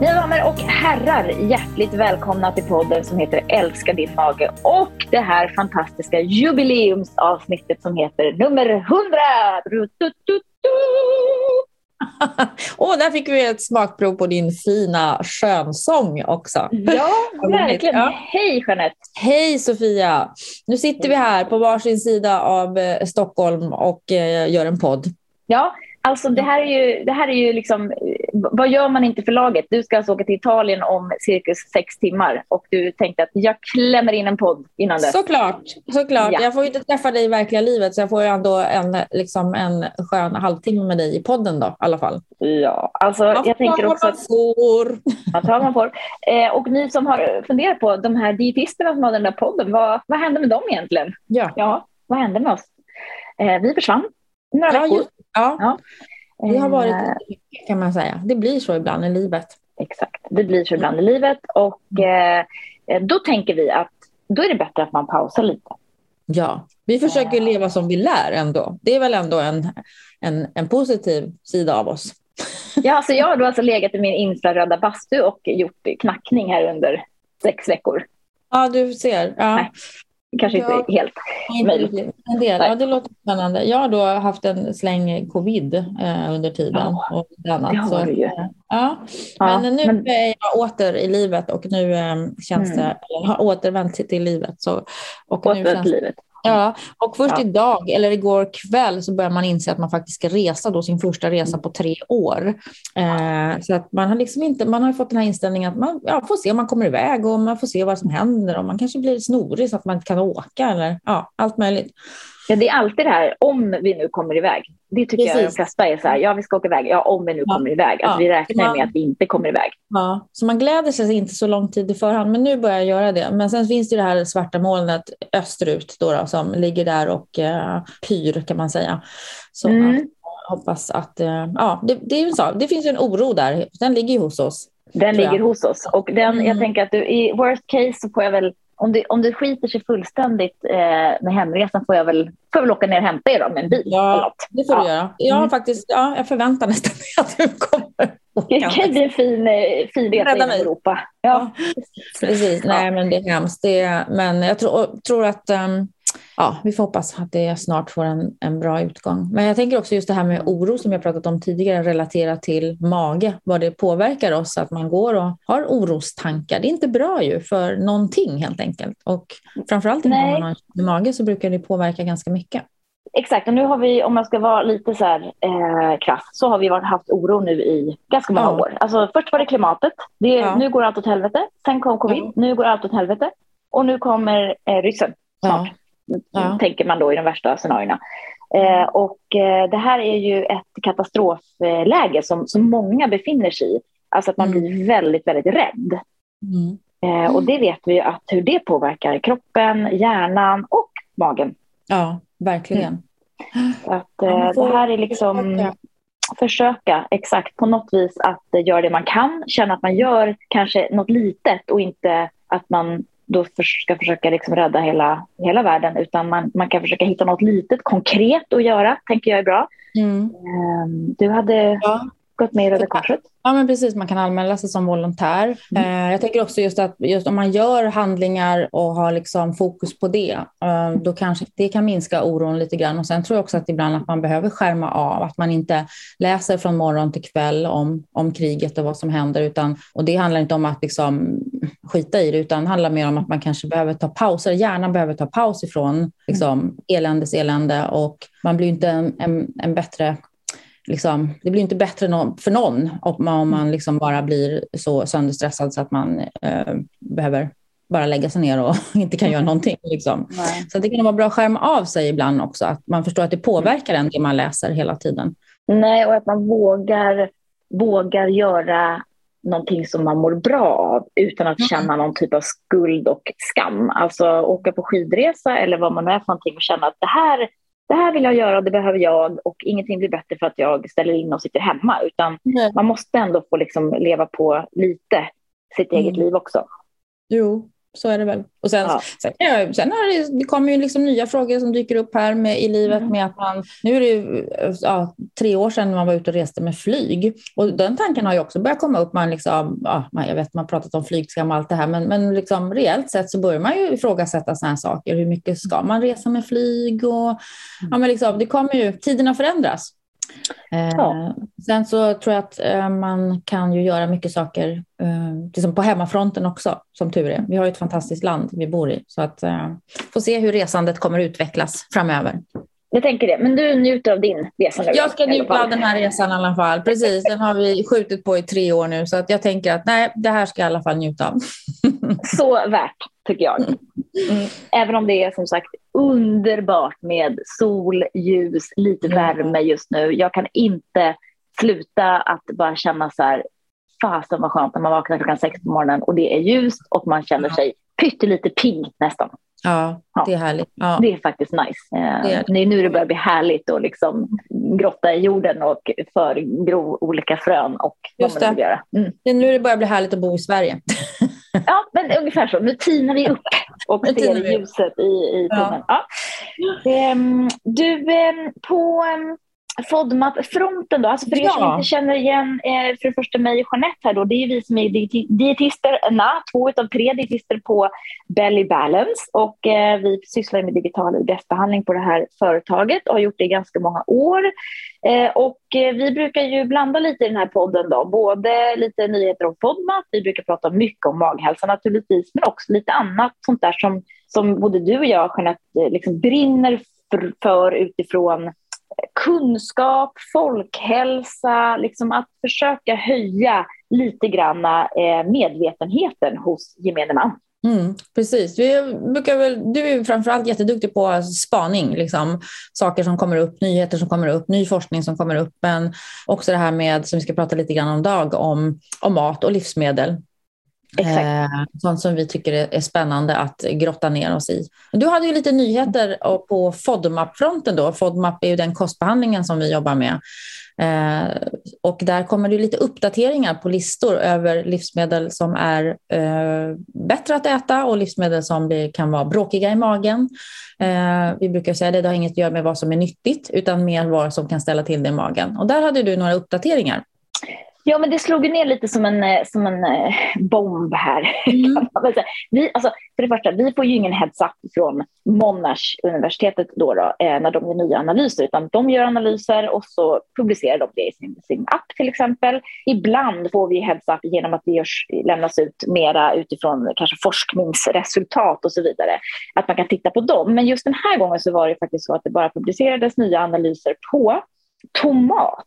Mina damer och herrar, hjärtligt välkomna till podden som heter Älska din mage och det här fantastiska jubileumsavsnittet som heter nummer 100! Och där fick vi ett smakprov på din fina skönsång också. Ja, verkligen. Ja. Hej Jeanette! Hej Sofia! Nu sitter vi här på varsin sida av eh, Stockholm och eh, gör en podd. Ja, alltså det här är ju, det här är ju liksom, vad gör man inte för laget? Du ska alltså åka till Italien om cirkus sex timmar och du tänkte att jag klämmer in en podd innan dess. Såklart, såklart. Ja. Jag får ju inte träffa dig i verkliga livet så jag får ju ändå en, liksom en skön halvtimme med dig i podden då i alla fall. Ja, alltså Man jag tänker också att man får. man tar man får. Eh, och ni som har funderat på de här dietisterna som har den där podden, vad, vad hände med dem egentligen? Ja. Ja, vad hände med oss? Eh, vi försvann några Ja, veckor. Ja, Ja. det har varit Eh, kan man säga. Det blir så ibland i livet. Exakt, det blir så ibland i livet och eh, då tänker vi att då är det bättre att man pausar lite. Ja, vi försöker leva som vi lär ändå. Det är väl ändå en, en, en positiv sida av oss. Ja, alltså jag har då alltså legat i min infraröda bastu och gjort knackning här under sex veckor. Ja, du ser. Ja. Nej, Kanske Ja. inte helt. Möjligt. En del. Ja, det låter spännande. Jag har då haft en släng covid eh, under tiden. Ja, och annat. det har Så, du ju. ja. Ja, Men nu men- är jag åter i livet och nu eh, känns Mm. det, eller har återvänt till, livet. Så, och nu Åter känns livet. Ja, och först Ja. idag, eller igår kväll, så börjar man inse att man faktiskt ska resa då sin första resa på tre år. Eh, så att man har liksom inte, man har fått den här inställningen att man ja, får se om man kommer iväg och man får se vad som händer och man kanske blir snorig så att man inte kan åka eller ja, allt möjligt. Ja, det är alltid det här om vi nu kommer iväg. Det tycker jag de Precis. flesta är så här, ja vi ska åka iväg, ja om vi nu Ja. kommer iväg. Alltså, Ja. Vi räknar Man- med att vi inte kommer iväg. Ja, så man gläder sig inte så lång tid i förhand, men nu börjar jag göra det. Men sen finns det ju det här svarta molnet österut då, då, som ligger där och eh, pyr kan man säga. Så Mm. jag hoppas att, eh, ja, det, det, är ju så, det finns ju en oro där, den ligger ju hos oss. Den jag. ligger hos oss. Och den, jag Mm. tänker att du, i worst case så får jag väl, om det, om det skiter sig fullständigt eh, med hemresan får jag väl, får jag väl åka ner och hämta er då med en bil. Ja. Det får Ja. du göra. Jag, har Mm. faktiskt, ja, jag förväntar nästan mig att du kommer Det kan bli en fin, eh, fin resa mig. Europa. Ja. Precis, nej men det är hemskt. Det men jag tror, tror att ehm, ja, vi får hoppas att det snart får en, en bra utgång. Men jag tänker också just det här med oro som jag pratat om tidigare relaterat till mage, vad det påverkar oss att man går och har orostankar. Det är inte bra ju för någonting helt enkelt. Och framförallt inte om Nej. man har en mage så brukar det påverka ganska mycket. Exakt, och nu har vi, om man ska vara lite så här eh, krass, så har vi varit, haft oro nu i ganska många Ja. år. Alltså först var det klimatet, det, Ja. nu går allt åt helvete. Sen kom covid, Ja. nu går allt åt helvete. Och nu kommer eh, ryssen snart, Ja. tänker man då i de värsta scenarierna. Eh, och eh, det här är ju ett katastrofläge som, som många befinner sig i. Alltså att man Mm. blir väldigt, väldigt rädd. Mm. Eh, och det vet vi ju att hur det påverkar kroppen, hjärnan och magen. Ja, verkligen. Så Att, eh, det här är liksom försöka. försöka exakt på något vis att göra det man kan, känna att man gör kanske något litet och inte att man då för, ska försöka liksom rädda hela, hela världen utan man, man kan försöka hitta något litet konkret att göra, tänker jag är bra. Mm. Ehm, du hade Ja. gått med i Röda Korset. Ja, men precis. Man kan anmäla sig som volontär. Mm. Eh, jag tänker också just att just om man gör handlingar och har liksom fokus på det, eh, då kanske det kan minska oron lite grann. Och sen tror jag också att ibland att man behöver skärma av, att man inte läser från morgon till kväll om, om kriget och vad som händer. Utan, och det handlar inte om att liksom skita i det, utan det handlar mer om att man kanske behöver ta pauser. Hjärnan behöver ta paus ifrån liksom, eländes elände och man blir inte en, en, en bättre liksom, det blir inte bättre för någon om man, om man liksom bara blir så sönderstressad så att man eh, behöver bara lägga sig ner och inte kan göra någonting. Liksom. Så det kan vara bra att skärma av sig ibland också, att man förstår att det påverkar en det man läser hela tiden. Nej, och att man vågar, vågar göra någonting som man mår bra av utan att Mm. känna någon typ av skuld och skam. Alltså åka på skidresa eller vad man nu är för någonting och känna att det här, det här vill jag göra det behöver jag och ingenting blir bättre för att jag ställer in och sitter hemma. Utan man måste ändå få liksom leva på lite sitt eget Mm. liv också. Jo, så är det väl. Och sen, ja. sen, ja, sen har det, det kommer ju liksom nya frågor som dyker upp här med, i livet mm. med att man, nu är det ju ja, tre år sedan man var ute och reste med flyg och den tanken har ju också börjat komma upp. Man liksom, ja, jag vet man har pratat om flygskam och allt det här men, men liksom, reellt sett så börjar man ju ifrågasätta sådana här saker. Hur mycket ska man resa med flyg? Och, ja, men liksom, det kommer ju, tiderna förändras. Ja. Eh, sen så tror jag att eh, man kan ju göra mycket saker eh, liksom på hemmafronten också, som tur är. Vi har ju ett fantastiskt land vi bor i, så att få se hur resandet kommer utvecklas framöver. Jag tänker det, men du njuter av din resa nu? Jag ska njuta av den här resan i alla fall. Precis, den har vi skjutit på i tre år nu, så att jag tänker att nej, det här ska jag i alla fall njuta av. Så värt, tycker jag. Mm. Även om det är som sagt underbart med sol, ljus, lite mm. värme just nu. Jag kan inte sluta att bara känna så här, fasen vad skönt när man vaknar klockan sex på morgonen och det är ljust och man känner sig pyttelite pigg nästan. Ja, det är härligt. Ja. Det är faktiskt nice. Eh, det är, det är nu det börjar bli härligt att liksom grotta i jorden och förgro olika frön och Just vad man göra. Mm. Det är nu det börjar bli härligt att bo i Sverige. ja, men ungefär så. Nu tinar vi upp och ser ljuset i, i tunneln. Ja. Ja. Um, du, um, på um, FODMAP-fronten då, alltså för er som inte känner igen eh, för det första mig och Jeanette här då, det är vi som är dietisterna, två av tre dietister på Belly Balance och eh, vi sysslar med digital IBS-behandling på det här företaget och har gjort det i ganska många år. Eh, och eh, vi brukar ju blanda lite i den här podden då, både lite nyheter om FODMAP, vi brukar prata mycket om maghälsa naturligtvis, men också lite annat sånt där som, som både du och jag, Jeanette, eh, liksom brinner för, för utifrån kunskap, folkhälsa, liksom att försöka höja lite grann eh, medvetenheten hos gemene man. Mm, precis. Vi brukar väl, du är framförallt jätteduktig på spaning, liksom. saker som kommer upp, nyheter som kommer upp, ny forskning som kommer upp, men också det här med, som vi ska prata lite grann om dag, om, om mat och livsmedel. Eh, sånt som vi tycker är, spännande att grotta ner oss i. Du hade ju lite nyheter på FODMAP-fronten. Då. FODMAP är ju den kostbehandlingen som vi jobbar med. Eh, och där kommer det lite uppdateringar på listor över livsmedel som är eh, bättre att äta och livsmedel som kan vara bråkiga i magen. Eh, vi brukar säga att det har inget att göra med vad som är nyttigt utan mer vad som kan ställa till det i magen. Och där hade du några uppdateringar. Ja, men det slog ner lite som en, eh, som en eh, bomb här. Mm. vi, alltså, för det första, vi får ju ingen heads-up från Monash universitetet då, då eh, när de gör nya analyser, utan de gör analyser och så publicerar de det i sin, sin app till exempel. Ibland får vi heads-up genom att det görs, lämnas ut mera utifrån kanske forskningsresultat och så vidare, att man kan titta på dem. Men just den här gången så var det faktiskt så att det bara publicerades nya analyser på tomat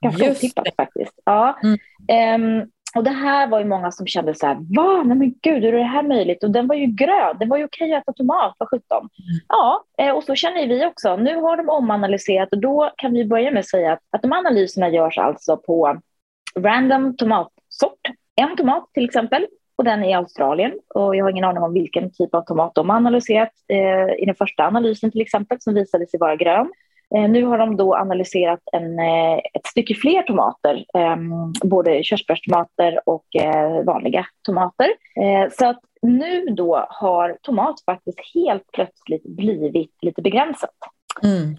Ganska otippat faktiskt. Ja. Mm. Um, och det här var ju många som kände så här, va, nej men gud, hur är det här möjligt? Och den var ju grön, det var ju okej att äta tomat, vad sjutton. Mm. Ja, eh, och så känner vi också. Nu har de omanalyserat och då kan vi börja med att säga att, att de analyserna görs alltså på random tomatsort. En tomat till exempel, och den är i Australien. Och jag har ingen aning om vilken typ av tomat de har analyserat eh, i den första analysen till exempel, som visade sig vara grön. Eh, nu har de då analyserat en, eh, ett stycke fler tomater, ehm, både körsbärstomater och eh, vanliga tomater. Så att nu då har tomat faktiskt helt plötsligt blivit lite begränsat. Mm.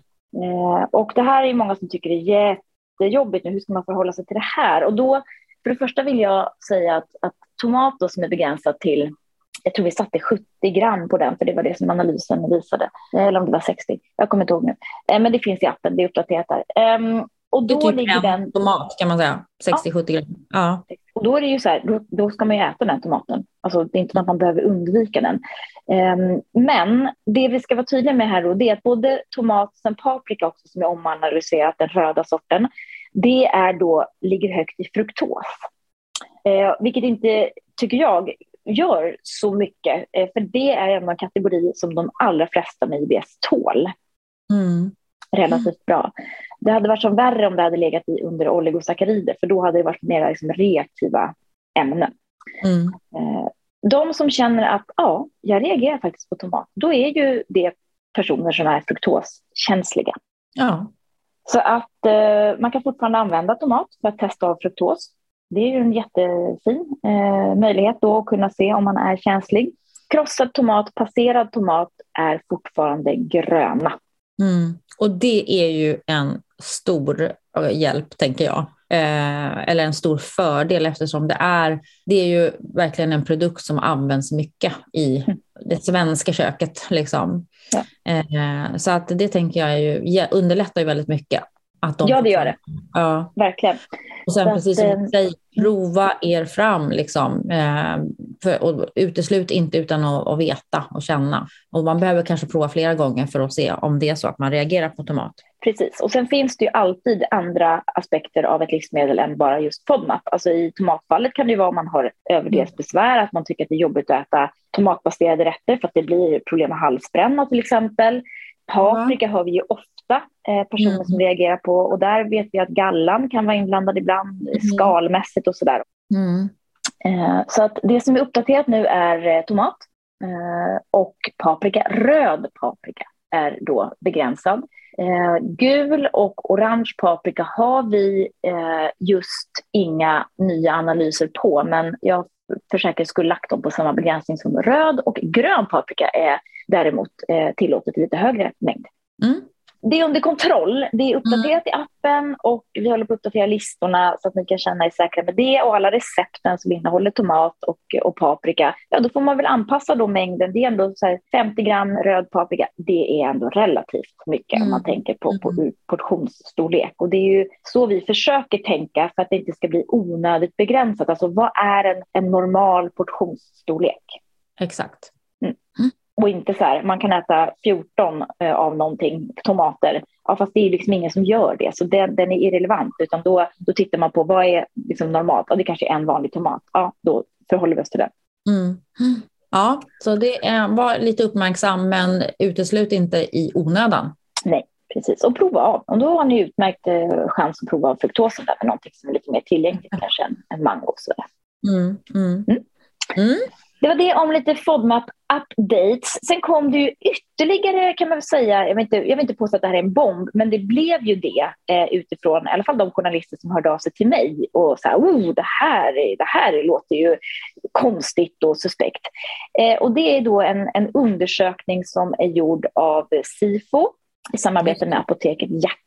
Och det här är många som tycker det är jättejobbigt nu, hur ska man förhålla sig till det här? Och då, för det första vill jag säga att, att tomat då som är begränsat till jag tror vi satte 70 gram på den, för det var det som analysen visade. Eller om det var 60, jag kommer inte ihåg nu. Eh, men det finns i appen, det är uppdaterat där. Ehm, och då typ ligger den... tomat kan man säga, 60-70 gram. Ja. Och då är det ju så här, då, då, ska man ju äta den tomaten. Alltså det är inte att man behöver undvika den. Um, men det vi ska vara tydliga med här då, det är att både tomat och paprika också som är omanalyserat, den röda sorten, det är då, ligger högt i fruktos. Uh, vilket inte, tycker jag, gör så mycket. Eh, för det är en kategori som de allra flesta med IBS tål. Mm. Relativt bra. Det hade varit som värre om det hade legat i under oligosackarider, för då hade det varit mer liksom reaktiva ämnen. Mm. Eh, de som känner att ja, jag reagerar faktiskt på tomat, då är ju det personer som är fruktoskänsliga. Ja. Så att eh, man kan fortfarande använda tomat för att testa av fruktos det är ju en jättefin eh, möjlighet då att kunna se om man är känslig. krossad tomat, passerad tomat är fortfarande gröna. Mm. Och det är ju en stor eh, hjälp, tänker jag. Eh, eller en stor fördel eftersom det är, det är ju verkligen en produkt som används mycket i mm. det svenska köket. Liksom. Ja. Eh, så att det tänker jag ju, underlättar ju väldigt mycket. Att de ja, det gör det. Ja. Verkligen. Och sen så precis som du säger, prova er fram. Liksom. Eh, för, och uteslut inte utan att, att, veta och känna. Och man behöver kanske prova flera gånger för att se om det är så att man reagerar på tomat. Precis, och sen finns det ju alltid andra aspekter av ett livsmedel än bara just FODMAP. Alltså i tomatfallet kan det vara om man har överdelsbesvär, att man tycker att det är jobbigt att äta tomatbaserade rätter för att det blir problem med halsbränna till exempel. Paprika mm. har vi ju ofta eh, personer mm. som reagerar på och där vet vi att gallan kan vara inblandad ibland mm. skalmässigt och sådär. Mm. Eh, så att det som är uppdaterat nu är eh, tomat eh, och paprika. Röd paprika är då begränsad. Eh, gul och orange paprika har vi eh, just inga nya analyser på, men jag för säkerhets skull lagt dem på samma begränsning som röd och grön paprika är däremot eh, tillåtet i lite högre mängd. Mm det är under kontroll. Det är uppdaterat mm. i appen och vi håller på att uppdatera listorna så att ni kan känna er säkra med det. Och alla recepten som innehåller tomat och, och paprika, ja då får man väl anpassa då mängden. Det är ändå så 50 gram röd paprika, det är ändå relativt mycket mm. om man tänker på, på mm. portionsstorlek. Och det är ju så vi försöker tänka för att det inte ska bli onödigt begränsat. Alltså vad är en, en normal portionsstorlek? Exakt. Mm. mm. Och inte så här, man kan äta 14 eh, av någonting, tomater. Ja, fast det är liksom ingen som gör det, så den, den är irrelevant. Utan då, då tittar man på vad är liksom normalt? Ja, det kanske är en vanlig tomat. Ja, då förhåller vi oss till det. Mm. Ja, så det är, var lite uppmärksam, men uteslut inte i onödan. Nej, precis. Och prova av. Och då har ni utmärkt eh, chans att prova av fruktosen där med någonting som är lite mer tillgängligt, mm. kanske en, en mango. Så mm, mm. Det var det om lite FODMAP updates. Sen kom det ju ytterligare kan man säga, jag vill inte, jag vill inte påstå att det här är en bomb, men det blev ju det eh, utifrån i alla fall de journalister som hörde av sig till mig och sa oh, det här, det här låter ju konstigt och suspekt. Eh, och det är då en, en undersökning som är gjord av Sifo i samarbete med apoteket Hjärtat.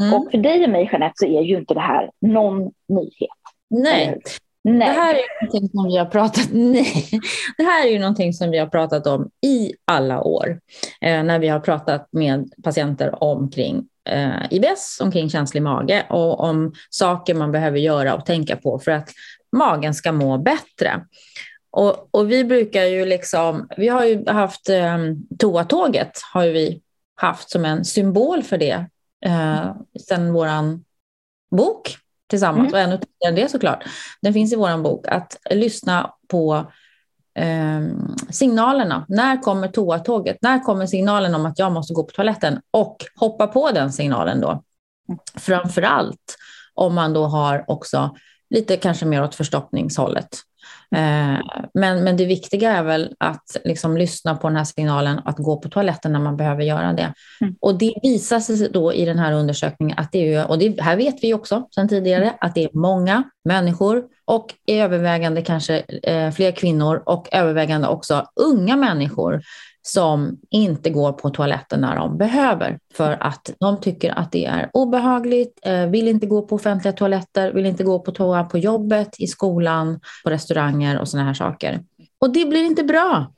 Mm. Och för dig och mig Jeanette så är ju inte det här någon nyhet. Nej, Nej. Det här är någonting som vi har pratat nej. Det här är ju någonting som vi har pratat om i alla år eh, när vi har pratat med patienter omkring eh, IBS, omkring känslig mage och om saker man behöver göra och tänka på för att magen ska må bättre. Och, och vi brukar ju liksom, vi har ju haft eh, toatåget har ju vi haft som en symbol för det eh, sedan våran bok tillsammans mm. och ännu tidigare än det såklart. Den finns i vår bok. Att lyssna på eh, signalerna. När kommer toatåget? När kommer signalen om att jag måste gå på toaletten? Och hoppa på den signalen då. Mm. Framför allt om man då har också lite kanske mer åt förstoppningshållet. Eh, men, men det viktiga är väl att liksom lyssna på den här signalen, att gå på toaletten när man behöver göra det. Mm. Och det visar sig då i den här undersökningen att det är, och det, här vet vi också sedan tidigare, att det är många människor och övervägande kanske eh, fler kvinnor och övervägande också unga människor som inte går på toaletten när de behöver för att de tycker att det är obehagligt, eh, vill inte gå på offentliga toaletter, vill inte gå på toa på jobbet, i skolan, på restauranger och sådana här saker. Och det blir inte bra.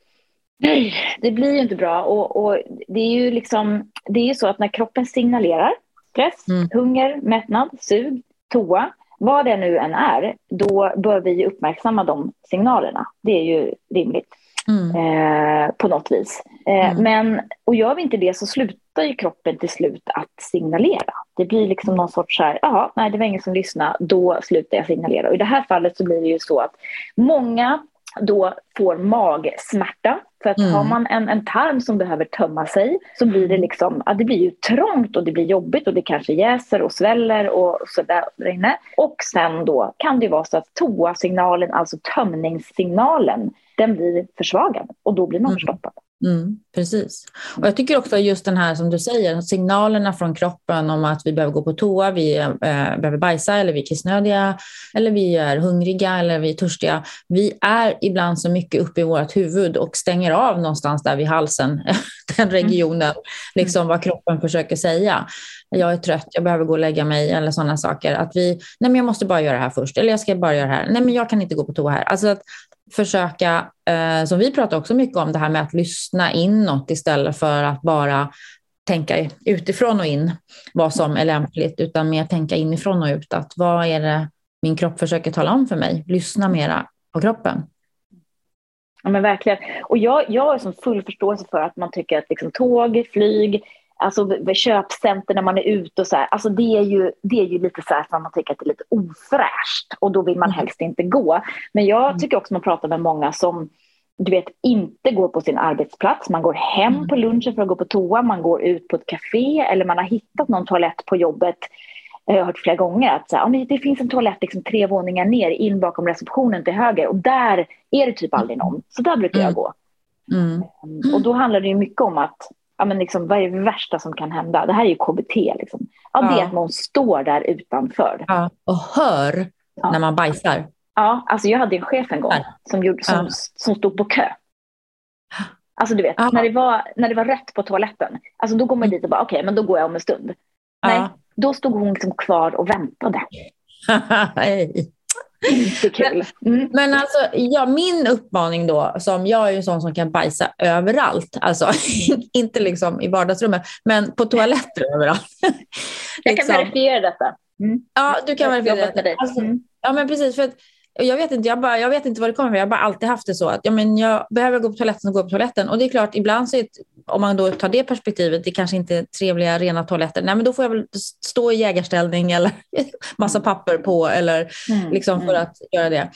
Nej, det blir ju inte bra. Och, och, det är ju liksom, det är så att när kroppen signalerar stress, mm. hunger, mättnad, sug, toa, vad det nu än är, då bör vi uppmärksamma de signalerna. Det är ju rimligt. Mm. Eh, på något vis. Eh, mm. Men, och gör vi inte det så slutar ju kroppen till slut att signalera. Det blir liksom någon sorts så här, jaha, nej det var ingen som lyssnade, då slutar jag signalera. Och i det här fallet så blir det ju så att många då får magsmärta. För att mm. har man en, en tarm som behöver tömma sig så blir det mm. liksom, ja, det blir ju trångt och det blir jobbigt och det kanske jäser och sväller och så där inne. Och sen då kan det vara så att toasignalen, alltså tömningssignalen, den blir försvagad och då blir man mm. förstoppad. Mm, precis. Och jag tycker också just den här som du säger, signalerna från kroppen om att vi behöver gå på toa, vi eh, behöver bajsa eller vi är kissnödiga eller vi är hungriga eller vi är törstiga. Vi är ibland så mycket uppe i vårt huvud och stänger av någonstans där vid halsen, den regionen, liksom vad kroppen försöker säga. Jag är trött, jag behöver gå och lägga mig eller sådana saker. Att vi, nej men jag måste bara göra det här först eller jag ska bara göra det här. Nej men jag kan inte gå på toa här. Alltså att försöka, eh, som vi pratar också mycket om, det här med att lyssna inåt istället för att bara tänka utifrån och in vad som är lämpligt, utan mer tänka inifrån och ut. Att vad är det min kropp försöker tala om för mig? Lyssna mera på kroppen. Ja, men verkligen. Och jag, jag har som full förståelse för att man tycker att liksom, tåg, flyg, alltså köpcenter när man är ute och så här, alltså det är ju, det är ju lite så här att man tycker att det är lite ofräscht och då vill man mm. helst inte gå. Men jag mm. tycker också man pratar med många som du vet, inte går på sin arbetsplats. Man går hem mm. på lunchen för att gå på toa, man går ut på ett café eller man har hittat någon toalett på jobbet. Jag har hört flera gånger att så här, det finns en toalett liksom tre våningar ner in bakom receptionen till höger och där är det typ aldrig någon. Så där brukar jag gå. Mm. Mm. Och då handlar det ju mycket om att ja, men liksom, vad är det värsta som kan hända? Det här är ju KBT. Liksom. Ja, det är att någon står där utanför. Ja, och hör ja. när man bajsar. Ja, alltså jag hade en chef en gång som, gjorde, som, som stod på kö. Alltså du vet, när det, var, när det var rätt på toaletten, alltså då går man dit och bara okej, okay, men då går jag om en stund. Nej, då stod hon liksom kvar och väntade. Inte kul. Mm. Men alltså, ja, min uppmaning då, som jag är ju en sån som kan bajsa överallt, alltså inte liksom i vardagsrummet, men på toaletter överallt. jag kan liksom. verifiera detta. Mm. Ja, du kan verifiera detta. Alltså, mm. Ja, men precis. För att, jag vet, inte, jag, bara, jag vet inte vad det kommer ifrån. Jag har bara alltid haft det så att ja, men jag behöver gå på toaletten och gå på toaletten. Och det är klart, ibland så är om man då tar det perspektivet, det kanske inte är trevliga rena toaletter. Nej, men då får jag väl stå i jägarställning eller massa papper på eller mm, liksom för mm. att göra det.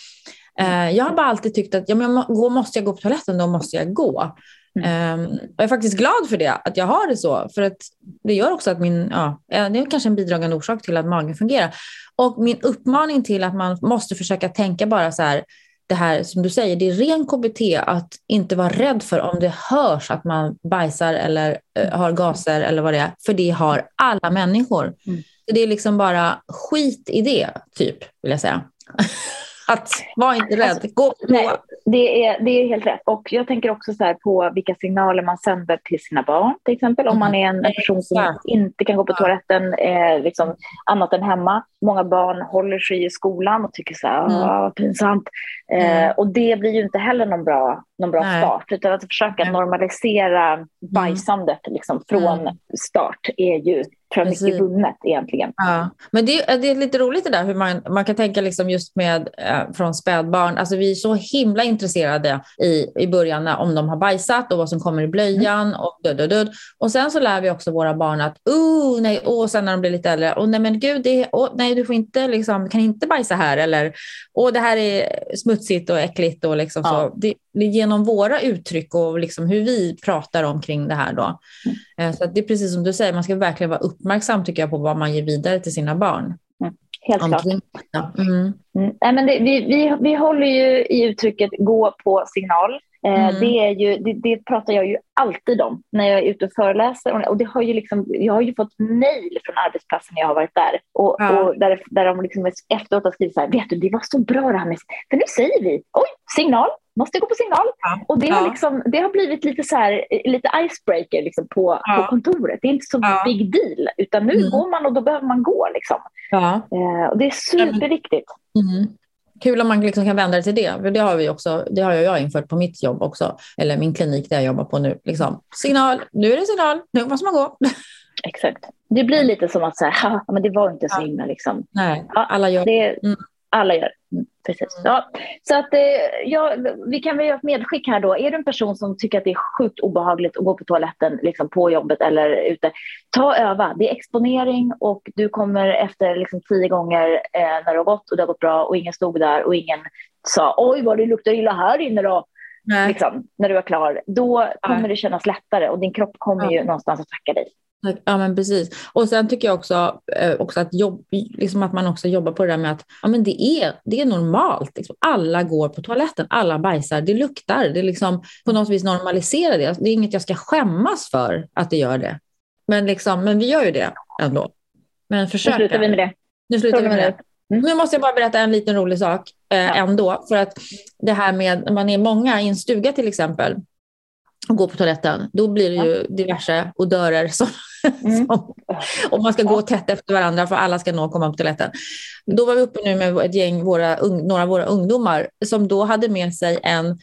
Uh, jag har bara alltid tyckt att ja, men måste jag gå på toaletten, då måste jag gå. Mm. Um, jag är faktiskt glad för det, att jag har det så. För att det gör också att min, ja, det är kanske en bidragande orsak till att magen fungerar. Och min uppmaning till att man måste försöka tänka bara så här, det här som du säger, det är ren KBT att inte vara rädd för om det hörs att man bajsar eller uh, har gaser eller vad det är, för det har alla människor. Mm. Det är liksom bara skit i det, typ, vill jag säga. Att var inte rädd, alltså, gå på. Nej, det, är, det är helt rätt. Och jag tänker också så på vilka signaler man sänder till sina barn, till exempel. Om man är en, en person som inte kan gå på toaletten eh, liksom, annat än hemma. Många barn håller sig i skolan och tycker så här, mm. pinsamt. Eh, mm. och det blir ju inte heller någon bra, någon bra start, utan att försöka normalisera mm. bajsandet liksom, från mm. start är ju tror jag mycket vunnet egentligen. Ja. Men det, det, är lite roligt det där hur man, man kan tänka liksom just med eh, från spädbarn. Alltså vi är så himla intresserade i, i början om de har bajsat och vad som kommer i blöjan mm. och död, död, död. Och sen så lär vi också våra barn att oh, nej, och sen när de blir lite äldre, och nej men gud, det, oh, nej du får inte liksom, kan inte bajsa här eller och det här är smutsigt och äckligt och liksom ja. så. Det, genom våra uttryck och liksom hur vi pratar omkring det här då. Mm. Eh, så det är precis som du säger, man ska verkligen vara uppmärksam tycker jag på vad man ger vidare till sina barn. Mm. Helt klart. Mm. Mm. Nej, men det, vi, vi, vi håller ju i uttrycket gå på signal. Eh, mm. Det, är ju, det, det, pratar jag ju alltid om när jag är ute och föreläser. Och det har ju liksom, jag har ju fått mejl från arbetsplatsen när jag har varit där. Och, ja. och där, där de liksom efteråt har skrivit så här, vet du, det var så bra det här med... För nu säger vi, oj, signal, måste gå på signal. Ja. Och det har, liksom, det har blivit lite så här, lite icebreaker liksom på, ja. på kontoret. Det är inte så ja. big deal, utan nu mm. går man och då behöver man gå. Liksom. Eh, och det är superviktigt. Mm. Kul om man liksom kan vända det till det. Det har, vi också, det har jag infört på mitt jobb också, eller min klinik där jag jobbar på nu. Liksom, signal, nu är det signal, nu måste man gå. Exakt. Det blir lite som att säga, men det var inte så himla liksom. Nej, alla gör det. Mm. Alla gör mm, precis. Mm. Ja. Så att, eh, ja, vi kan väl göra ett medskick här då. Är du en person som tycker att det är sjukt obehagligt att gå på toaletten liksom på jobbet eller ute, ta och öva. Det är exponering och du kommer efter liksom tio gånger eh, när det har gått och det har gått bra och ingen stod där och ingen sa oj vad det luktar illa här inne då. Liksom, när du är klar, då kommer ja. det kännas lättare och din kropp kommer ja. ju någonstans att tacka dig. Ja, men precis. Och sen tycker jag också, eh, också att, jobb, liksom att man också jobbar på det där med att ja, men det, är, det är normalt. Liksom. Alla går på toaletten, alla bajsar, det luktar. Det är liksom på något vis normalisera det. Det är inget jag ska skämmas för att det gör det. Men, liksom, men vi gör ju det ändå. Men försök. Nu slutar vi med det. Nu slutar vi med det. Mm. Nu måste jag bara berätta en liten rolig sak eh, ja. ändå. För att det här med när man är många i en stuga till exempel och går på toaletten, då blir det ju diverse odörer som, mm. som, och man ska gå tätt efter varandra för alla ska nå och komma på toaletten. Då var vi uppe nu med ett gäng, våra, några av våra ungdomar som då hade med sig en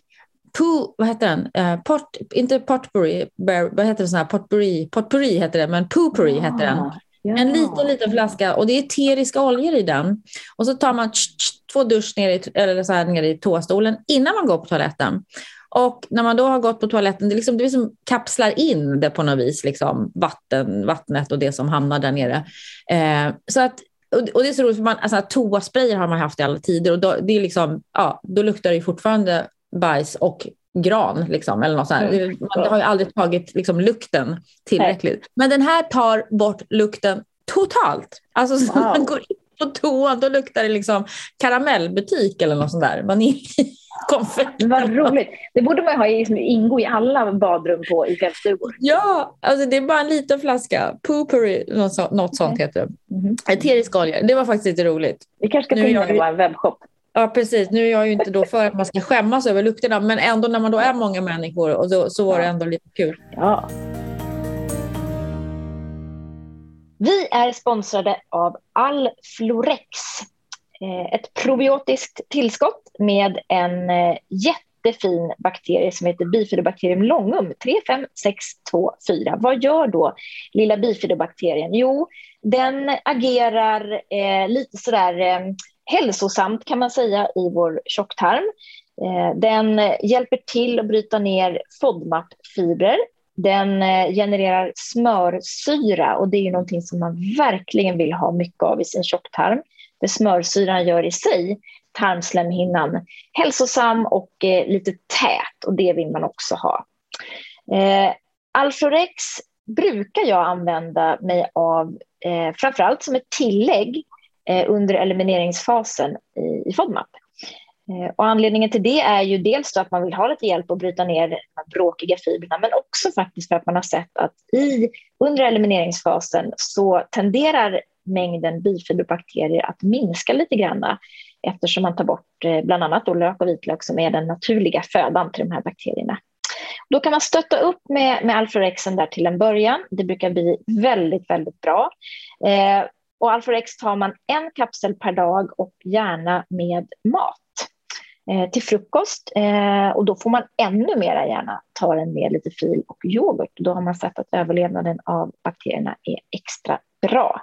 Poo, vad heter den? Uh, pot, inte potpourri, vad heter det? Sån här potpourri, potpourri heter det, men poopourri ja. heter den. Ja. En liten, liten flaska och det är eteriska oljor i den. Och så tar man tsch, tsch, två dusch ner i, eller så här, ner i toastolen innan man går på toaletten. Och när man då har gått på toaletten, det, liksom, det liksom kapslar in det på något vis, liksom, vatten, vattnet och det som hamnar där nere. Eh, så att, och det är så roligt, för man, alltså, toasprayer har man haft i alla tider och då, det är liksom, ja, då luktar det fortfarande bajs och gran. Liksom, eller något sånt. Mm. Man har ju aldrig tagit liksom, lukten tillräckligt. Nej. Men den här tar bort lukten totalt. Alltså så wow. man går in på toan, då luktar det liksom karamellbutik eller något sånt där. Vaniljkonfekt. Vad roligt. Det borde man ha liksom, ingå i alla badrum på, i fjällstugor. Ja, alltså det är bara en liten flaska. Poopery, något, så, något sånt okay. heter det. Mm -hmm. Eterisk olja. Det var faktiskt lite roligt. Vi kanske ska ta in den i vår webbshop. Ja, precis. Nu är jag ju inte då för att man ska skämmas över lukterna, men ändå när man då är många människor och då, så var det ändå lite kul. Ja. Vi är sponsrade av Alflorex. Eh, ett probiotiskt tillskott med en eh, jättefin bakterie som heter bifidobacterium longum 35624. Vad gör då lilla bifidobakterien? Jo, den agerar eh, lite sådär eh, hälsosamt kan man säga i vår tjocktarm. Eh, den hjälper till att bryta ner FODMAP-fibrer. Den eh, genererar smörsyra och det är ju någonting som man verkligen vill ha mycket av i sin tjocktarm. Det smörsyran gör i sig tarmslemhinnan hälsosam och eh, lite tät och det vill man också ha. Eh, Alflorex brukar jag använda mig av eh, framförallt som ett tillägg Eh, under elimineringsfasen i, i FODMAP. Eh, och anledningen till det är ju dels att man vill ha lite hjälp att bryta ner de bråkiga fibrerna men också faktiskt för att man har sett att i, under elimineringsfasen så tenderar mängden bifiberbakterier att minska lite grann eftersom man tar bort eh, bland annat då lök och vitlök som är den naturliga födan till de här bakterierna. Då kan man stötta upp med, med Alforexen där till en början. Det brukar bli väldigt, väldigt bra. Eh, och Alforex tar man en kapsel per dag och gärna med mat Eh, till frukost. Eh, och då får man ännu mera gärna ta den med lite fil och yoghurt. Då har man sett att överlevnaden av bakterierna är extra bra.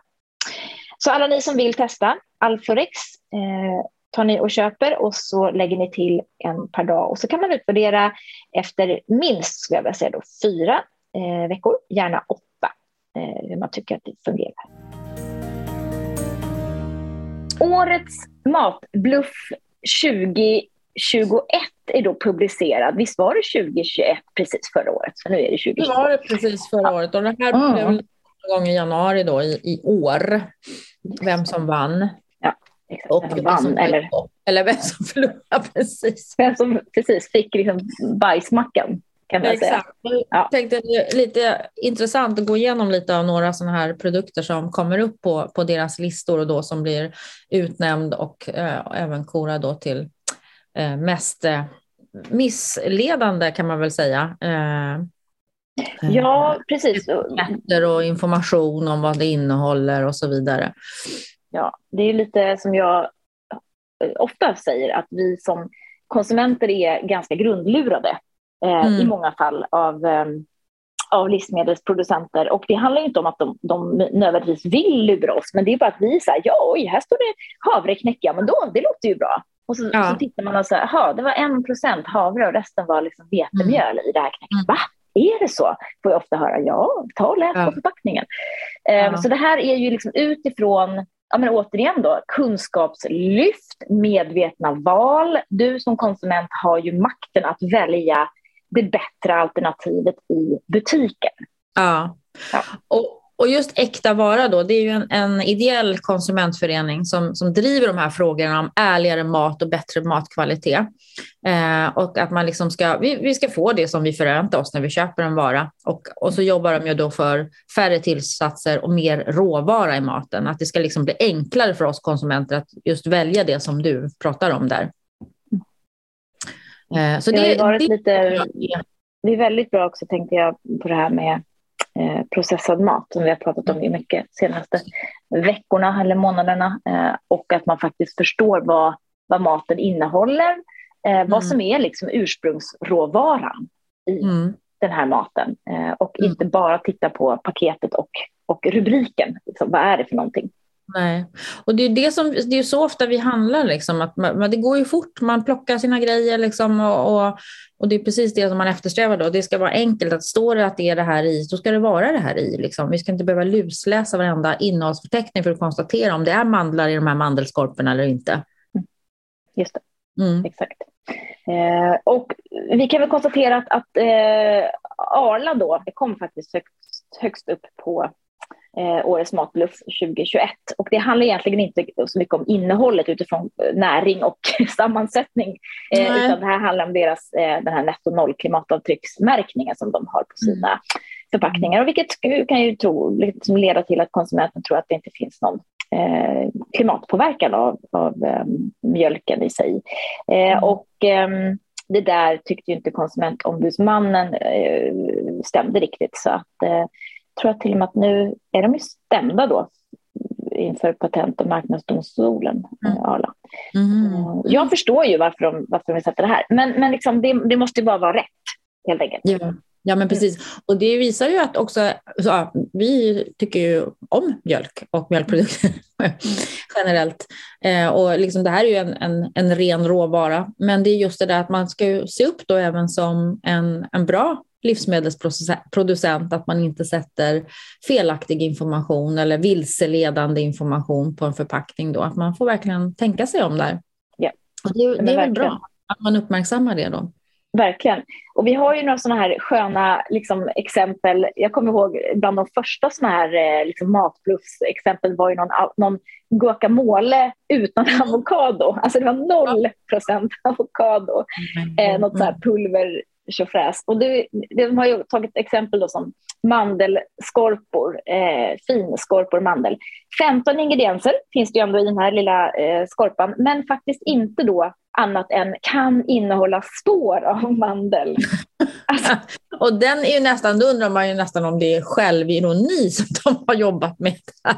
Så alla ni som vill testa Alforex eh, tar ni och köper och så lägger ni till en per dag. Och så kan man utvärdera efter minst, skulle jag vilja säga, då, fyra veckor, gärna åtta, hur man tycker att det fungerar. Årets matbluff 20 är då publicerad. Visst var det 2021 precis förra året? Så nu är det 2021. Det var det precis förra året och det här mm. blev någon gång i januari då, i, i år. Vem som vann. Ja, exakt. Och vem vann, som eller... eller vem som förlorade, precis. Vem som precis fick liksom bajsmackan kan man Exakt. säga. Jag tänkte lite intressant att gå igenom lite av några sådana här produkter som kommer upp på, på deras listor och då som blir utnämnd och eh, även korad då till mest eh, missledande kan man väl säga. Eh, ja, precis. Och information om vad det innehåller och så vidare. Ja, det är lite som jag ofta säger att vi som konsumenter är ganska grundlurade eh, mm. i många fall av, eh, av livsmedelsproducenter. Och det handlar inte om att de, de nödvändigtvis vill lura oss, men det är bara att vi säger ja, oj, här står det havreknäck, ja, men då, det låter ju bra. Och så, ja. så tittar man och säger, jaha, det var en procent havre och resten var liksom vetemjöl mm. i det här knäcket. Mm. Va? Är det så? Får jag ofta höra. Ja, ta och läs ja. på förpackningen. Um, ja. Så det här är ju liksom utifrån ja, men återigen då, kunskapslyft, medvetna val. Du som konsument har ju makten att välja det bättre alternativet i butiken. Ja. ja. Och, Och just Äkta vara då, det är ju en, en, ideell konsumentförening som, som driver de här frågorna om ärligare mat och bättre matkvalitet. Eh, och att man liksom ska, vi, vi ska få det som vi förväntar oss när vi köper en vara. Och, och så jobbar de ju då för färre tillsatser och mer råvara i maten. Att det ska liksom bli enklare för oss konsumenter att just välja det som du pratar om där. Eh, så det, det har varit det, lite... Det är väldigt bra också, tänkte jag, på det här med eh, processad mat som vi har pratat om mycket de senaste veckorna eller månaderna. Eh, och att man faktiskt förstår vad, vad maten innehåller, eh, mm. vad som är liksom ursprungsråvaran i mm. den här maten. Och mm. inte bara titta på paketet och, och rubriken. Liksom, vad är det för någonting? Nej, och det är, det som, det är så ofta vi handlar, liksom, att man, det går ju fort, man plockar sina grejer liksom, och, och, och, det är precis det som man eftersträvar då. Det ska vara enkelt, att står det att det är det här i, så ska det vara det här i. Liksom. Vi ska inte behöva lusläsa varenda innehållsförteckning för att konstatera om det är mandlar i de här mandelskorporna eller inte. Mm. Just det, mm. exakt. Eh, och vi kan väl konstatera att, att eh, Arla då, det kom faktiskt högst, högst upp på eh, Årets matbluff 2021. Och det handlar egentligen inte så mycket om innehållet utifrån eh, näring och sammansättning, eh, utan det här handlar om deras eh, den här netto noll klimatavtrycksmärkningen som de har på sina mm. förpackningar, och vilket kan ju tro, liksom leda till att konsumenten tror att det inte finns någon eh, klimatpåverkan av, av eh, mjölken i sig. Mm. Och ehm, det där tyckte inte konsumentombudsmannen stämde riktigt. Så att, tror jag till och med att nu är de ju stämda då inför Patent och marknadsdomstolen, mm. Eh, Arla. Mm. Jag förstår ju varför de, varför de vill sätta det här, men, men liksom det, det måste ju bara vara rätt, helt enkelt. Ja. Ja, men precis. Och det visar ju att också, så, vi tycker ju om mjölk och mjölkprodukter generellt. Eh, och liksom det här är ju en, en, en, ren råvara. Men det är just det där att man ska se upp då även som en, en bra livsmedelsproducent att man inte sätter felaktig information eller vilseledande information på en förpackning. Då. Att man får verkligen tänka sig om där. Ja. Och det, det är väl bra att man uppmärksammar det då. Verkligen. Och vi har ju några sådana här sköna liksom, exempel. Jag kommer ihåg bland de första sådana här eh, liksom, matbluffsexempel var ju någon, någon guacamole utan avokado. Alltså det var noll procent avokado. Mm. Eh, något så här pulver tjofräs. Och det, de har ju tagit exempel då som mandelskorpor, eh, finskorpor mandel. 15 ingredienser finns det ju ändå i den här lilla eh, skorpan, men faktiskt inte då annat än kan innehålla spår av mandel. Alltså. och den är ju nästan, då undrar man ju nästan om det är självironi som de har jobbat med. Där.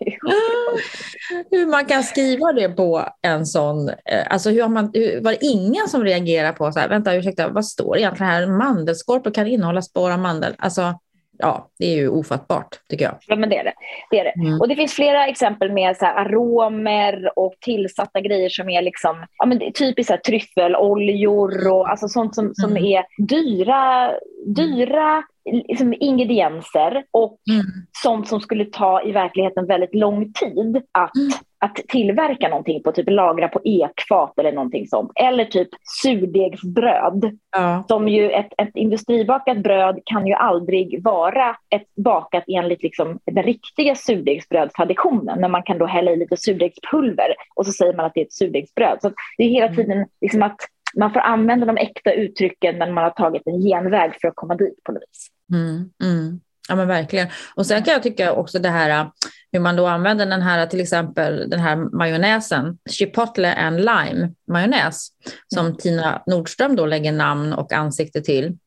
hur man kan skriva det på en sån... Eh, alltså hur man, hur, var det ingen som reagerar på så här, vänta ursäkta, vad står egentligen här? Mandelskorpor kan innehålla spår av mandel. Alltså, ja, det är ju ofattbart tycker jag. Ja, men det är det. det, är det. Mm. Och det finns flera exempel med så aromer och tillsatta grejer som är liksom, ja, men typiskt så här, tryffeloljor och alltså sånt som, som mm. är dyra, dyra liksom ingredienser och mm. sånt som skulle ta i verkligheten väldigt lång tid att, mm. att tillverka någonting på, typ lagra på ekfat eller någonting sånt. Eller typ surdegsbröd. Ja. Som ju ett, ett industribakat bröd kan ju aldrig vara ett bakat enligt liksom den riktiga surdegsbrödstraditionen när man kan då hälla i lite surdegspulver och så säger man att det är ett surdegsbröd. Så det är hela mm. tiden liksom att man får använda de äkta uttrycken men man har tagit en genväg för att komma dit på något vis. Mm, mm. Ja men verkligen. Och sen kan jag tycka också det här hur man då använder den här till exempel den här majonnäsen, chipotle and lime majonnäs som mm. Tina Nordström då lägger namn och ansikte till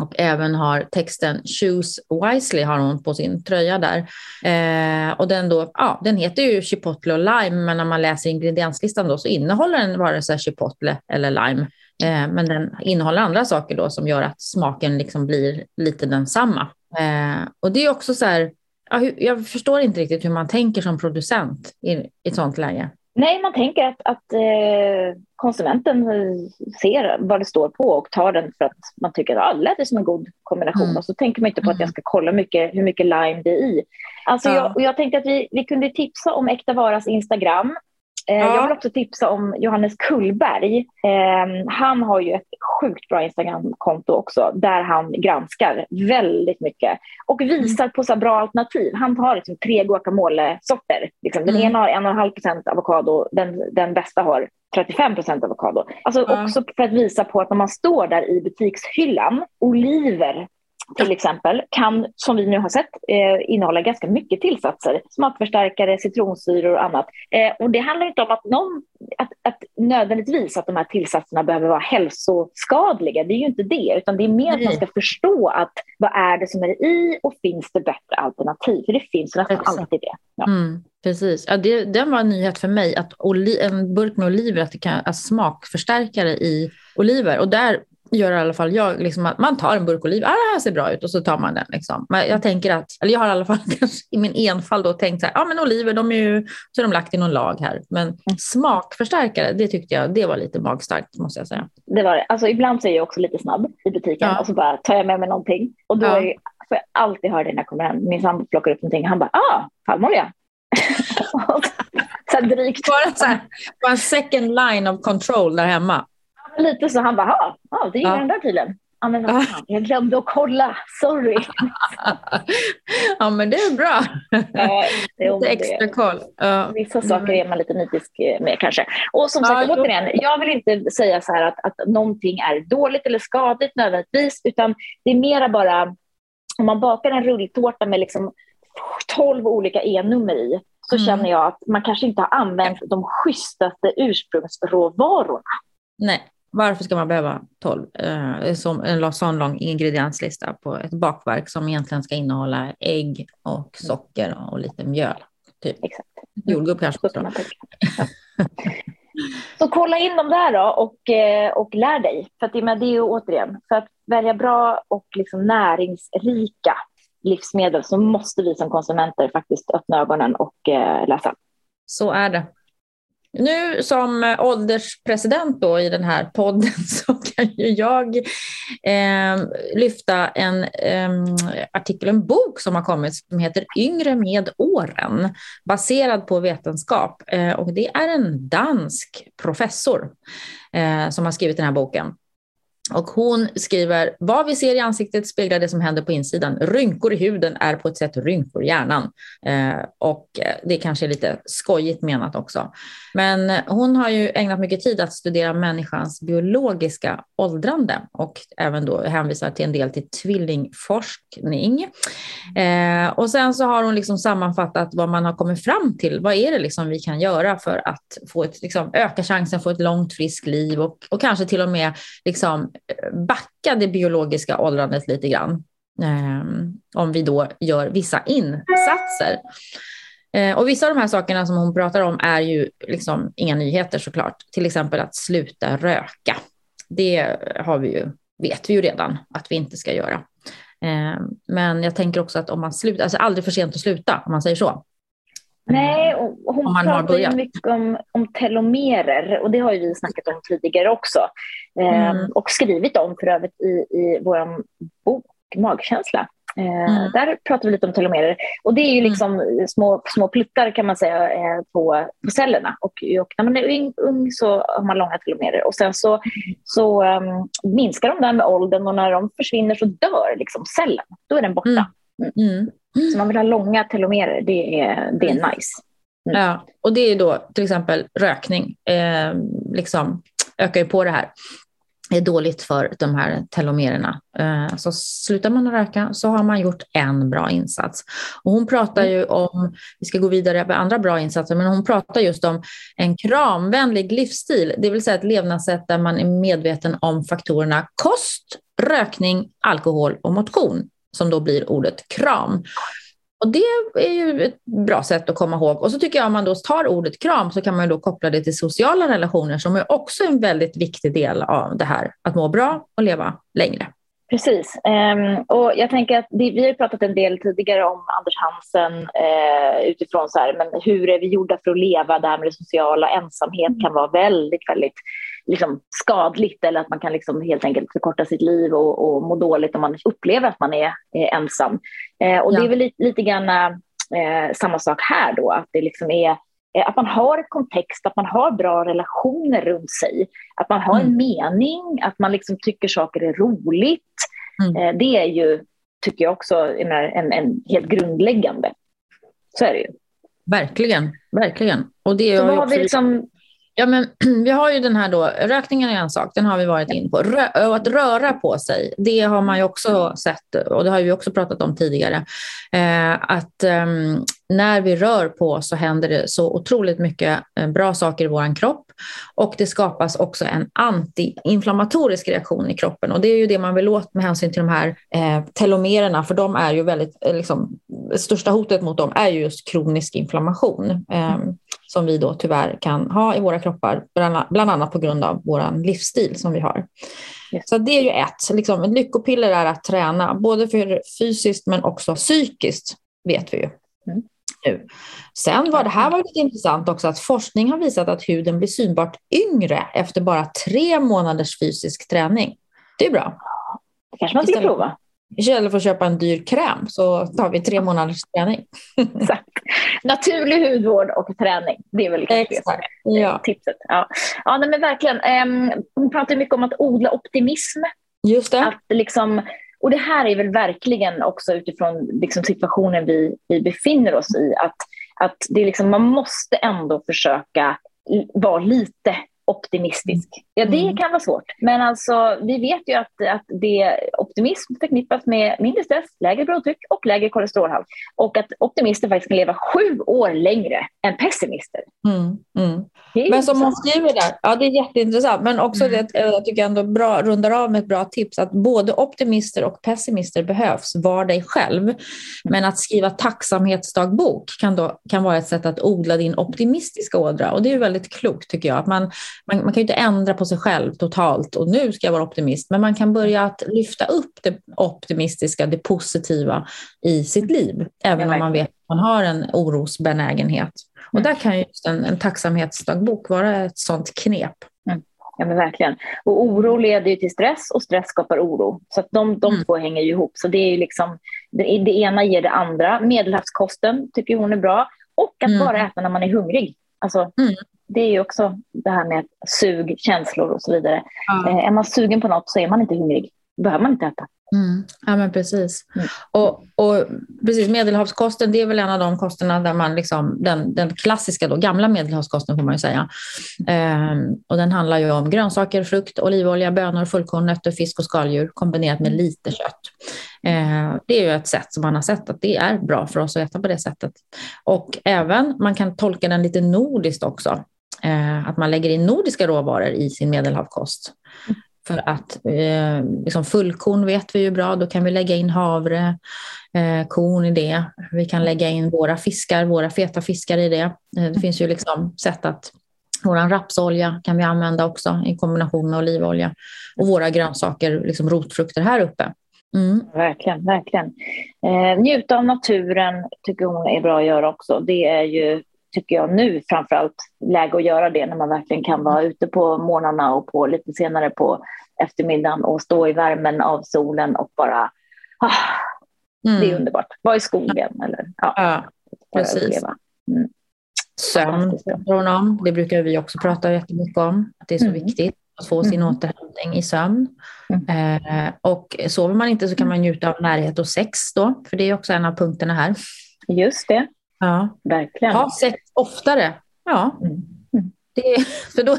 och även har texten Choose Wisely har hon på sin tröja där. Eh, och den, då, ja, den heter ju chipotle och lime, men när man läser ingredienslistan då så innehåller den vare sig chipotle eller lime. Eh, men den innehåller andra saker då som gör att smaken liksom blir lite densamma. Eh, och det är också så här, ja, jag förstår inte riktigt hur man tänker som producent i, i ett sånt läge. Nej, man tänker att, att eh, konsumenten ser vad det står på och tar den för att man tycker att alla är som en god kombination. Mm. Och så tänker man inte på att jag mm. ska kolla mycket, hur mycket lime det är i. Alltså ja. jag, jag tänkte att vi, vi kunde tipsa om Äkta Varas Instagram ja. Jag vill också tipsa om Johannes Kullberg. Eh, han har ju ett sjukt bra Instagram-konto också där han granskar väldigt mycket och visar på så bra alternativ. Han har liksom tre guacamole-sorter. Liksom. Den mm. ena har 1,5 procent avokado, den, den bästa har 35 procent avokado. Alltså ja. också för att visa på att när man står där i butikshyllan, oliver till exempel kan, som vi nu har sett, eh, innehålla ganska mycket tillsatser, smakförstärkare, citronsyror och annat. Eh, och det handlar inte om att, någon, att, att nödvändigtvis att de här tillsatserna behöver vara hälsoskadliga, det är ju inte det, utan det är mer Nej. att man ska förstå att vad är det som är i och finns det bättre alternativ? För det finns nästan Exakt. alltid det. Ja. Mm. Precis, ja, det, det var en nyhet för mig att oli, en burk med oliver, att det kan vara smakförstärkare i oliver. Och där gör i alla fall jag, liksom att man tar en burk oliv, ah, det här ser bra ut och så tar man den. Liksom. Men jag tänker att, eller jag har i alla fall i min enfald då tänkt så här, ja ah, men oliver de är ju, så är de lagt i någon lag här. Men mm. smakförstärkare, det tyckte jag, det var lite magstarkt måste jag säga. Det var det. Alltså ibland så är jag också lite snabb i butiken ja. och så bara tar jag med mig någonting. Och då ja. är, får jag alltid höra det när jag kommer hem. Min sambo plockar upp någonting, han bara, ah, palmolja. så här drygt. Bara, så här, bara second line of control där hemma lite så. Han bara, ja, det gillar ja. den där tydligen. Ja, men vad fan, jag glömde att kolla, sorry. ja, men det är bra. Ja, det är lite extra koll. Ja. Vissa saker är man lite nitisk med kanske. Och som sagt, ja, återigen, jag vill inte säga så här att, att någonting är dåligt eller skadligt nödvändigtvis, utan det är mera bara om man bakar en rulltårta med liksom 12 olika e-nummer i, så mm. känner jag att man kanske inte har använt de schysstaste ursprungsråvarorna. Nej, varför ska man behöva 12, eh, som en sån lång ingredienslista på ett bakverk som egentligen ska innehålla ägg och socker och lite mjöl? Typ. Exakt. Jordgubb kanske också. Så kolla in dem där då och, eh, och lär dig. För att det, det är ju återigen, för att välja bra och liksom näringsrika livsmedel så måste vi som konsumenter faktiskt öppna ögonen och eh, läsa. Så är det. Nu som eh, ålderspresident då i den här podden så kan ju jag eh, lyfta en eh, artikel, en bok som har kommit som heter Yngre med åren, baserad på vetenskap. Eh, och det är en dansk professor eh, som har skrivit den här boken. Och hon skriver, vad vi ser i ansiktet speglar det som händer på insidan. Rynkor i huden är på ett sätt rynkor i hjärnan. Eh, och eh, det kanske är lite skojigt menat också. Men hon har ju ägnat mycket tid att studera människans biologiska åldrande och även då hänvisar till en del till tvillingforskning. Eh, och sen så har hon liksom sammanfattat vad man har kommit fram till. Vad är det liksom vi kan göra för att få ett, liksom, öka chansen att få ett långt friskt liv och, och kanske till och med liksom, backa det biologiska åldrandet lite grann. Eh, om vi då gör vissa insatser. Eh, och vissa av de här sakerna som hon pratar om är ju liksom inga nyheter såklart. Till exempel att sluta röka. Det har vi ju, vet vi ju redan att vi inte ska göra. Eh, men jag tänker också att om man slutar, alltså aldrig för sent att sluta om man säger så. Nej, och hon pratar ju mycket om, om telomerer och det har vi snackat om tidigare också. Eh, mm. Och skrivit om för övrigt i, i vår bok Magkänsla. Eh, mm. Där pratar vi lite om telomerer. Och det är ju mm. liksom mm. små, små pluttar kan man säga eh, på, på cellerna. Och, och, när man är ung, ung, så har man långa telomerer. Och sen så, så um, minskar de där med åldern och när de försvinner så dör liksom cellen. Då är den borta. Mm. mm. mm. Så man vill ha långa telomerer, det är, det är nice. Ja, och det är då till exempel rökning. Eh, liksom ökar ju på det här är dåligt för de här telomererna. Eh, så slutar man att röka så har man gjort en bra insats. Och hon pratar ju om, vi ska gå vidare med andra bra insatser, men hon pratar just om en kramvänlig livsstil, det vill säga ett levnadssätt där man är medveten om faktorerna kost, rökning, alkohol och motion, som då blir ordet kram. Och det är ju ett bra sätt att komma ihåg. Och så tycker jag om man då tar ordet kram så kan man då koppla det till sociala relationer som är också en väldigt viktig del av det här, att må bra och leva längre. Precis. Um, och jag tänker att det, vi har pratat en del tidigare om Anders Hansen uh, utifrån så här, men hur är vi gjorda för att leva, det här med det sociala, ensamhet kan vara väldigt, väldigt liksom, skadligt eller att man kan liksom helt enkelt förkorta sitt liv och, och må dåligt om man upplever att man är, är ensam. Eh, och ja. det är väl lite, lite grann eh, samma sak här då, att det liksom är eh, att man har kontext, att man har bra relationer runt sig, att man har en mm. mening, att man liksom tycker saker är roligt. Mm. Eh, det är ju, tycker jag också, en, en, en helt grundläggande. Så är det ju. Verkligen, verkligen. Och det så vad har vi liksom Ja, men vi har ju den här då, rökningen är en sak, den har vi varit in på. Rö att röra på sig, det har man ju också sett och det har vi också pratat om tidigare. Eh, att eh, när vi rör på oss så händer det så otroligt mycket eh, bra saker i vår kropp och det skapas också en antiinflammatorisk reaktion i kroppen och det är ju det man vill åt med hänsyn till de här eh, telomererna för de är ju väldigt, eh, liksom, största hotet mot dem är just kronisk inflammation eh, som vi då tyvärr kan ha i våra kroppar, bland annat på grund av vår livsstil som vi har. Yes. Så det är ju ett, liksom, ett lyckopiller är att träna, både för fysiskt men också psykiskt, vet vi ju. Mm nu. Sen var det här var lite intressant också att forskning har visat att huden blir synbart yngre efter bara tre månaders fysisk träning. Det är bra. Det kanske man ska prova. Istället för att köpa en dyr kräm så tar vi tre månaders träning. Exakt. Naturlig hudvård och träning. Det är väl Exakt. det ja. tipset. Ja, ja men verkligen. Um, hon pratar mycket om att odla optimism. Just det. Att liksom och det här är väl verkligen också utifrån liksom situationen vi, vi befinner oss i, att, att det är liksom, man måste ändå försöka vara lite optimistisk. Ja, det mm. kan vara svårt. Men alltså, vi vet ju att, att det, optimism förknippas med mindre stress, lägre blodtryck och lägre kolesterolhalt. Och att optimister faktiskt kan leva sju år längre än pessimister. Mm. Mm. Men som hon skriver där, ja det är jätteintressant, men också mm. det, jag tycker ändå bra, rundar av med ett bra tips, att både optimister och pessimister behövs, var dig själv. Men att skriva tacksamhetsdagbok kan, då, kan vara ett sätt att odla din optimistiska ådra och det är väldigt klokt tycker jag. Att man, man, man kan ju inte ändra på sig själv totalt och nu ska jag vara optimist, men man kan börja att lyfta upp det optimistiska, det positiva i sitt liv, även om man vet att man har en orosbenägenhet. Och mm. där kan just en, en tacksamhetsdagbok vara ett sådant knep. Mm. Ja, men verkligen. Och oro leder ju till stress och stress skapar oro. Så att de, de mm. två hänger ju ihop. Så det är liksom, det, det, ena ger det andra. Medelhavskosten tycker hon är bra. Och att mm. bara äta när man är hungrig. Alltså, mm det är ju också det här med sug, känslor och så vidare. Eh, är man sugen på något så är man inte hungrig. Då behöver man inte äta. Mm. Ja, men precis. Mm. Och, och precis, medelhavskosten det är väl en av de kosterna där man liksom, den, den klassiska då, gamla medelhavskosten får man ju säga. Ehm, och den handlar ju om grönsaker, frukt, olivolja, bönor, fullkorn, nötter, fisk och skaldjur kombinerat med lite kött. Ehm, det är ju ett sätt som man har sett att det är bra för oss att äta på det sättet. Och även, man kan tolka den lite nordiskt också. Ehm, att man lägger in nordiska råvaror i sin medelhavskost. För att eh, liksom fullkorn vet vi ju bra, då kan vi lägga in havre, eh, korn i det. Vi kan lägga in våra fiskar, våra feta fiskar i det. Eh, det finns ju liksom sätt att vår rapsolja kan vi använda också i kombination med olivolja. Och våra grönsaker, liksom rotfrukter här uppe. Mm. Verkligen, verkligen. Eh, njuta av naturen tycker hon är bra att göra också. Det är ju tycker jag nu framförallt läge att göra det när man verkligen kan vara ute på morgnarna och på lite senare på eftermiddagen och stå i värmen av solen och bara ah, mm. det är underbart. Vara i skogen eller ja, ja precis. Mm. Sömn det brukar vi också prata jättemycket om, att det är så mm. viktigt att få sin mm. återhämtning i sömn. Mm. Eh, och sover man inte så kan man njuta av närhet och sex då, för det är också en av punkterna här. Just det. Ja, verkligen. Ha sex oftare. Ja. Mm. Det, för då,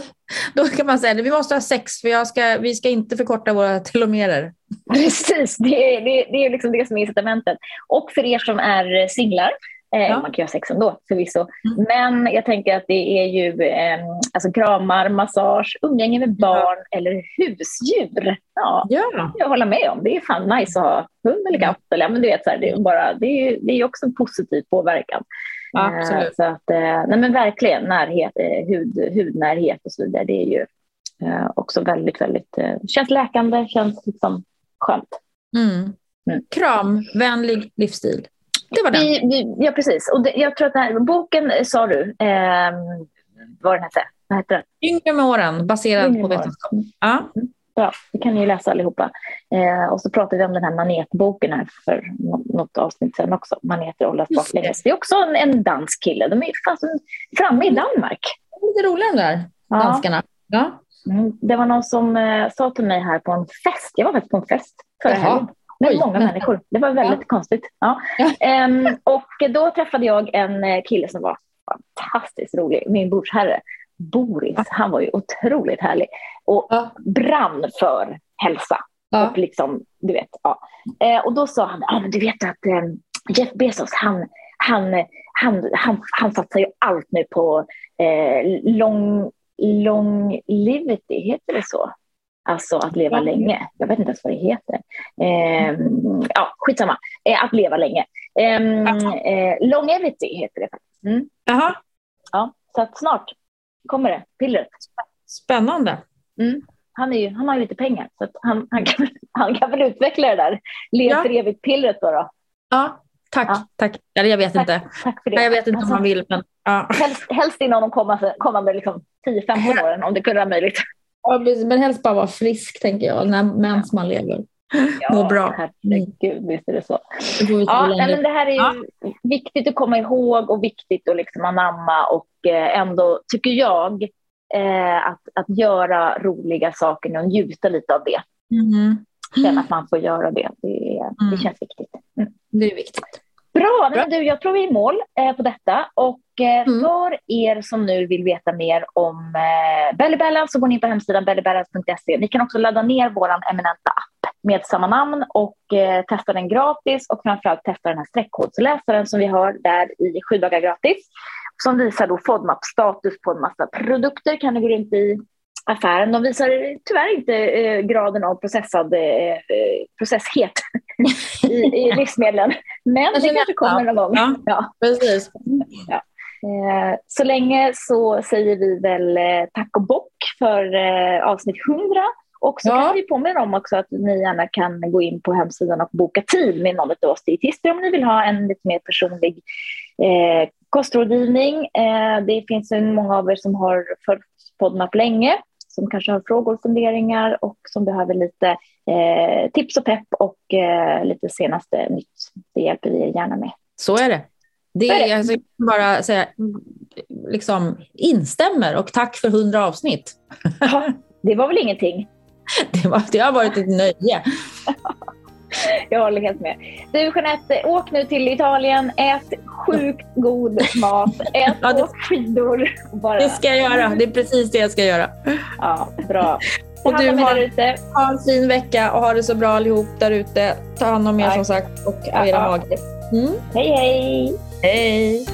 då kan man säga att vi måste ha sex för jag ska, vi ska inte förkorta våra telomerer. Precis, det är, det, det är liksom det som är incitamentet. Och för er som är singlar, ja. man kan ju ha sex ändå förvisso, mm. men jag tänker att det är ju eh, alltså kramar, massage, umgänge med barn ja. eller husdjur. Ja, ja, jag håller med om. Det är fan nice att ha hund eller katt. Eller, men du vet, så här, det, är bara, det, är, det är också en positiv påverkan. Absolut. Eh, så att, eh, nej men verkligen närhet, eh, hud, hudnärhet och så vidare. Det är ju också väldigt, väldigt, känns läkande, känns liksom skönt. Mm. Mm. Kramvänlig livsstil. Det var den. Vi, vi, ja, precis. Och det, jag tror att den här boken, sa du, eh, vad den hette? Vad heter den? Yngre med åren, baserad Yngre på vetenskap. Ja. Mm. bra. Det kan ni ju läsa allihopa. Eh, och så pratade vi om den här manetboken här för något avsnitt sedan också. Maneter åldras baklänges. Det är också en, en dansk kille. De är fast framme i Danmark. Lite roliga de där danskarna. Ja. Mm, det var någon som eh, sa till mig här på en fest. Jag var faktiskt på en fest förra helgen. Med många människor. Det var väldigt ja. konstigt. Ja. Um, och då träffade jag en eh, kille som var fantastiskt rolig. Min bordsherre. Boris, han var ju otroligt härlig och ja. brann för hälsa. Ja. Och liksom, du vet, ja. Eh, och då sa han, ah, men du vet att eh, Jeff Bezos, han, han, han, han, han satsar ju allt nu på eh, long, longlivity, heter det så? Alltså att leva länge. Jag vet inte ens vad det heter. Eh, ja, skitsamma. Eh, att leva länge. Eh, longevity heter det faktiskt. Mm. Jaha. Ja, så att snart kommer det, pillret. Spännande. Mm. Han, är ju, han har ju lite pengar, så han, han, kan, han kan väl utveckla det där lev ja. för evigt-pillret då, då. Ja, tack. Ja. tack. Eller jag vet tack, inte. Tack för det. Jag vet inte alltså, om han vill. Men, ja. helst, helst inom de kommande, kommande liksom, 10-15 åren, om det kunde vara möjligt. Ja, men helst bara vara frisk, tänker jag, när, medan man lever. Ja, Må bra. herregud, visst är det så. Det ja, men det här är ju ja. viktigt att komma ihåg och viktigt att liksom anamma och eh, ändå, tycker jag, eh, att, att göra roliga saker och njuta lite av det. Mm. Känna att man får göra det, det, mm. det känns viktigt. Mm. Det är viktigt. Bra, men du, jag tror vi är i mål eh, på detta. Och mm. för er som nu vill veta mer om eh, Bellybella så går ni in på hemsidan bellybalance.se. Ni kan också ladda ner vår eminenta app med samma namn och eh, testa den gratis och framförallt testa den här streckkodsläsaren som vi har där i sju dagar gratis som visar då FODMAP-status på en massa produkter. Kan du gå runt i affären. De visar tyvärr inte eh, graden av processad eh, processhet i, i livsmedlen. Men det kanske kommer någon gång. Ja, ja. precis. Ja. Eh, så länge så säger vi väl eh, tack och bock för eh, avsnitt 100. Och så ja. kan vi påminna om också att ni gärna kan gå in på hemsidan och boka tid med någon av oss dietister om ni vill ha en lite mer personlig eh, kostrådgivning. Eh, det finns många av er som har följt FODMAP länge som kanske har frågor och funderingar och som behöver lite eh, tips och pepp och lite senaste nytt. Det hjälper vi er gärna med. Så är det. Det är, alltså, bara säga, liksom, instämmer och tack för hundra avsnitt. Ja, det var väl ingenting? Det, var, det har varit ett nöje. Jag håller helt med. Du Jeanette, åk nu till Italien, ät sjukt god mat, ät ja, det, skidor. Bara. Det ska jag göra, det är precis det jag ska göra. Ja, bra. Och du har, har en fin vecka och ha det så bra allihop där ute. Ta hand om er som sagt och era ja. magar. Mm. Hej hej! Hej!